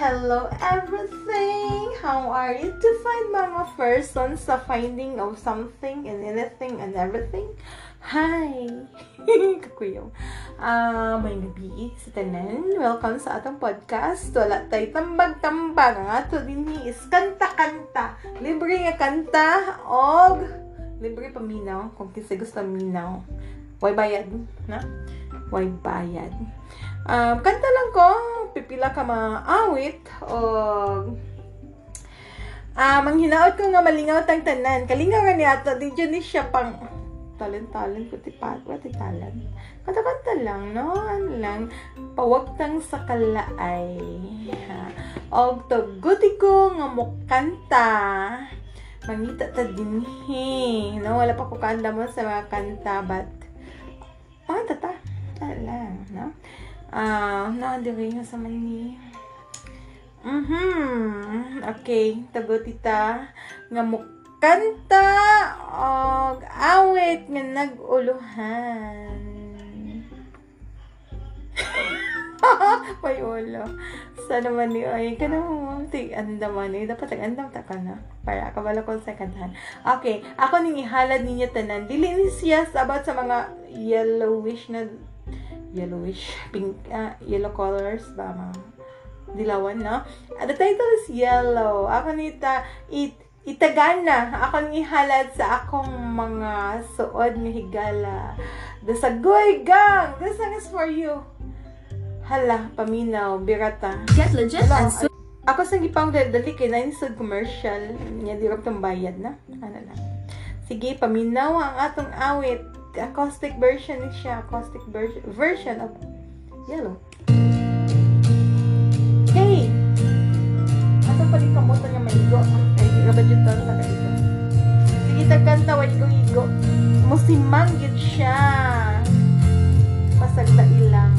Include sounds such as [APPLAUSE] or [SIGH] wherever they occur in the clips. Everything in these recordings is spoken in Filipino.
Hello everything! How are you to find mga persons sa finding of something and anything and everything? Hi! [LAUGHS] Kakuyaw. Ah, may gabi sa tanan. Welcome sa atong podcast. Wala tayo tambag-tambag. Ang ato din is kanta-kanta. Libre nga kanta og libre paminaw kung kasi gusto minaw. Way bayad, na? Way bayad. Um, kanta lang ko, pipila ka maawit, o Ah, manghinaot ko nga malingaw tang tanan. Kalingaw nga ni ato, di ni siya pang talent-talent ko ti pat, what ti talent. Kanta-kanta lang, no? Ano lang, pawagtang sa kalaay. Ha. Og tuguti ko nga mo kanta. Mangita ta din he. No, wala pa ko kanta mo sa mga kanta, but mga tata. lang, no? Ah, uh, na-diri nga sa mani. Mhm. Okay, tagot ita nga mo kanta og awit nga naguluhan. [LAUGHS] May ulo. Sa naman ni ay kana mo tig andaman ni dapat ang andam ta kana para kabalo ko sa kantahan. Okay, ako ning ihalad ninyo tanan. Dili ni siya about sa mga yellowish na yellowish, pink, uh, yellow colors ba, mga dilawan, no? Uh, the title is Yellow. Ako nita, it, itagana. Ako ni halad sa akong mga suod nga higala. The sagoy gang! This song is for you. Hala, paminaw, birata. Get legit Hala, and so Ako sa gipang dali kay na sa commercial. Nya di tong bayad na. Ano na. Sige, paminaw ang atong awit acoustic version siya. Acoustic version, version of Yellow. Hey! Asa pa rin kamuto niya maigo? Ay, di ka ba dyan tawag sa kanito? Sige, tagkanta, wala kong igo. Musimang yun siya. Pasagta ilang.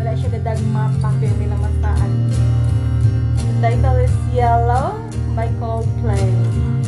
Wala siya gadag mapa, pero may lamasaan. The title is Yellow by Coldplay.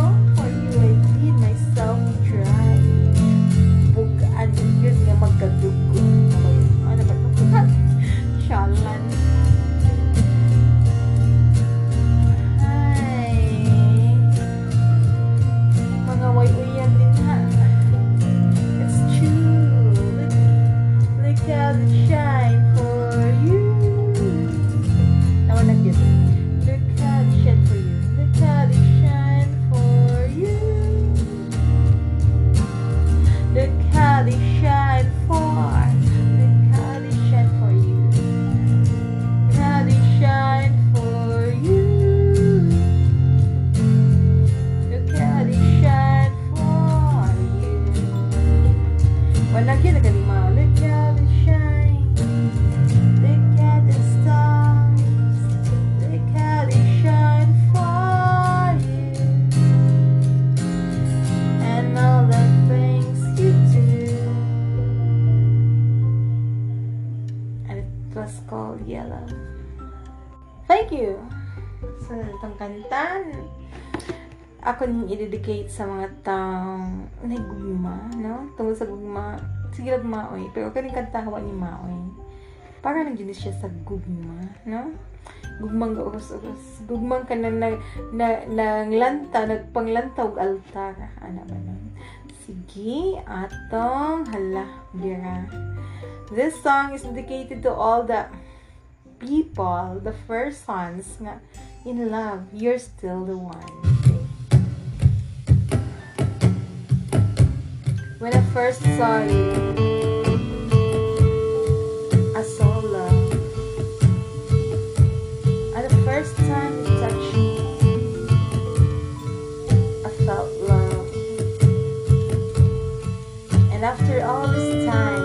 though, for you I did myself. Ako ning i-dedicate sa mga taong nagugma, no? Tungkol sa gugma. Sige lang maoy. Pero kaning kanta hawa ni maoy. Para nang siya sa gugma, no? Gugmang gaurus-urus. Gugmang ka na, na, na, nanglanta, nagpanglanta og altar. Ano ba nun? Sige, atong hala, bira. This song is dedicated to all the people, the first ones nga in love. You're still the one. When I first saw you, I saw love. And the first time you touched me, I felt love. And after all this time,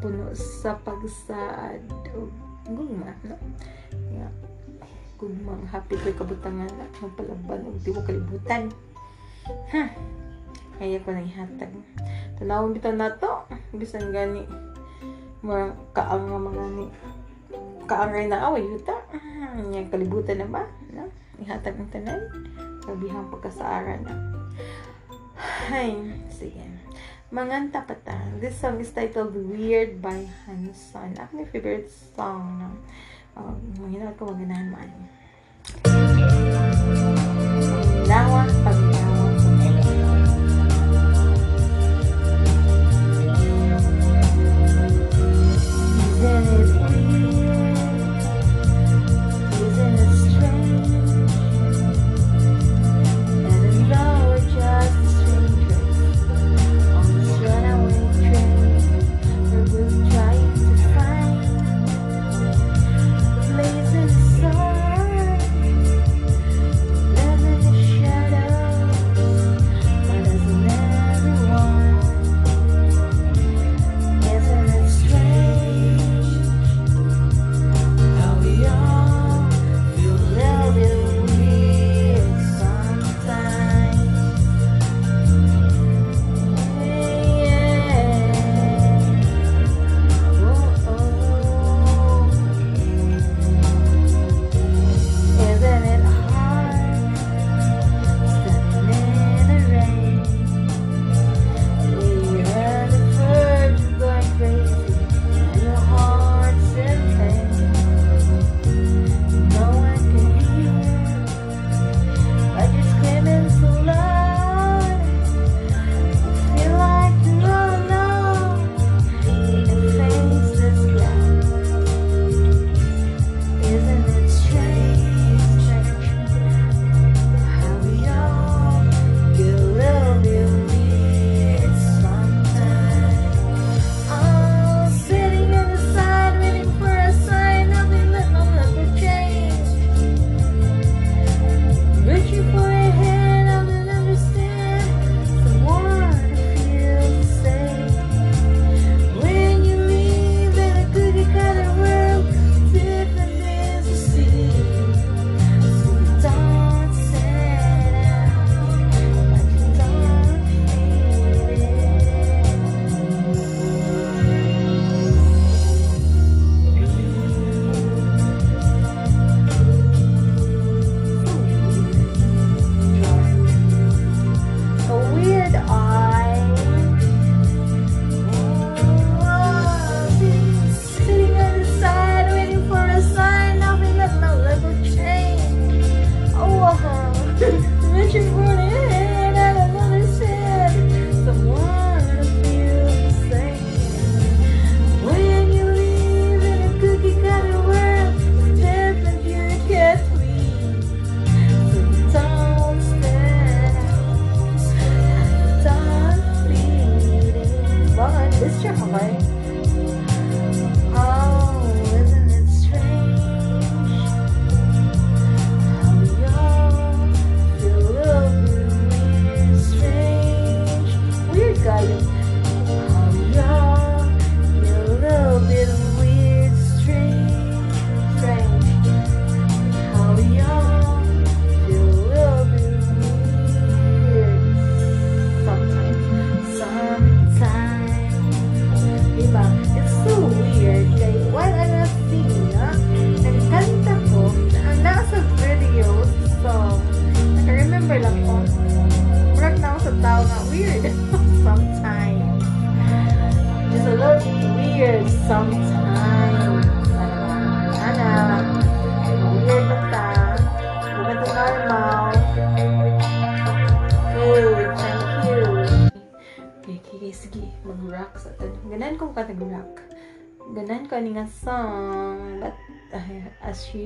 puno sa pagsaad. O gugma no? nga gugmang happy ko'y kabutangan at ang palaban o di ko kalibutan. Ha? Kaya ko nang hatag tanawang bitaw na to. Bisan gani mga kaang nga mga ni kaangay na away yuta. Niya kalibutan na ba? No? ihatag ang tanan. Sabihang pagkasaaran na. Ay sige. Mga Tapatan. This song is titled Weird by Hanson. Ako my favorite song ng um, uh, yun ako maganahan man. Lawa pag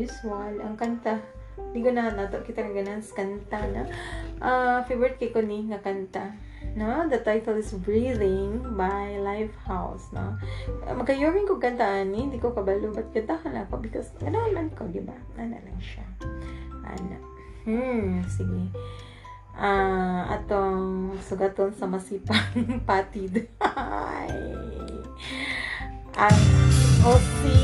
usual. Ang kanta, di ganahan nato kita ng ganahan kanta na. Uh, favorite kay ko ni nga kanta. No, the title is Breathing by Lifehouse, no. Ah, uh, Magkayoring ko kanta ani, di ko kabalo ba't kantahan ako because ano man ko, di ba? Ano lang siya. Ano. Hmm, sige. Uh, atong sugaton sa masipang [LAUGHS] patid. [LAUGHS] Ay. At, oh, see.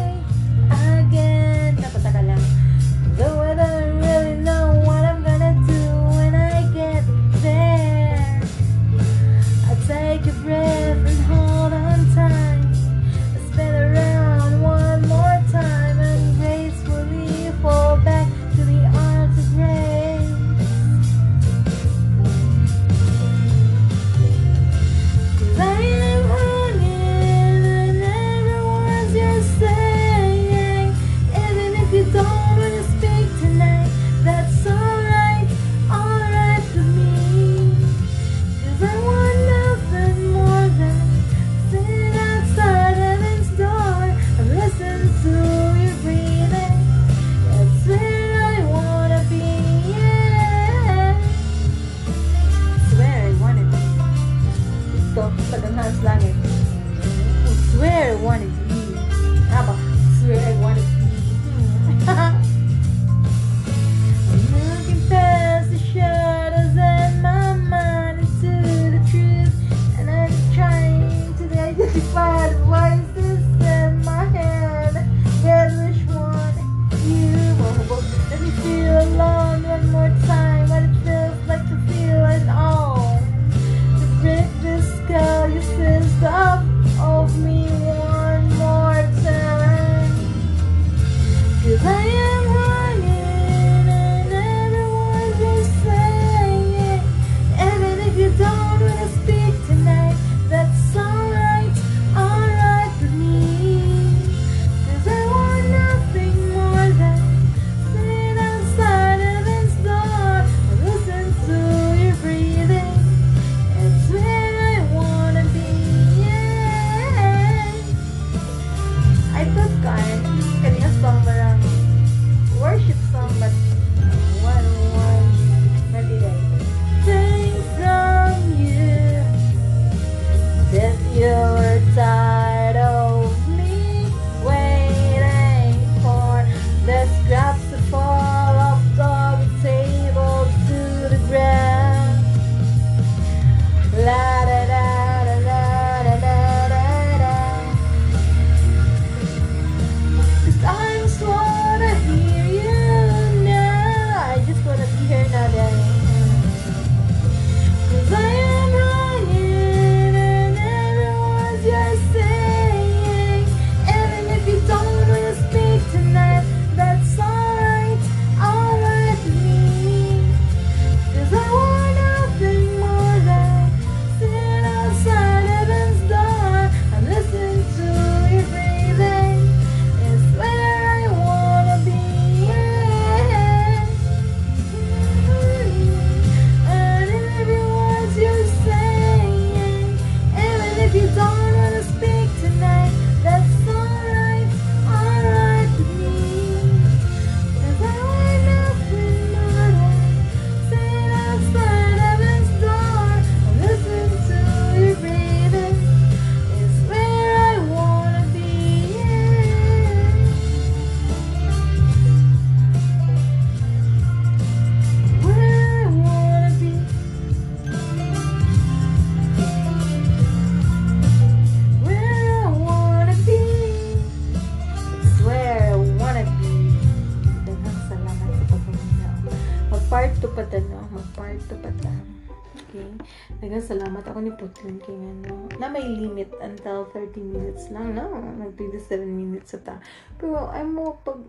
Nagkasalamat ako ni Putlin King ano, na may limit until 30 minutes lang, no? Nag-27 minutes ata. Pero ay mo pag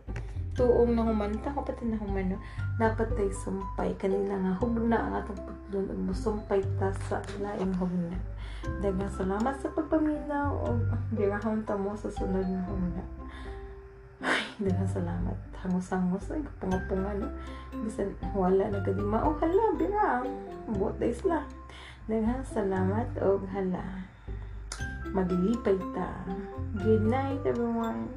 tuong na humanta ko pati na humano dapat tay sumpay kanila nga hugna ang atong pagdulon ug musumpay ta sa laing hugna daghang salamat sa pagpaminaw ug birahon ta mo sa sunod nga hugna ay daghang salamat hangos-hangos ay kapunga-punga no? Bisan wala na gadi mao. Hala bira buot days lang Daghang salamat o hala. Maglilipay ta. Good night everyone.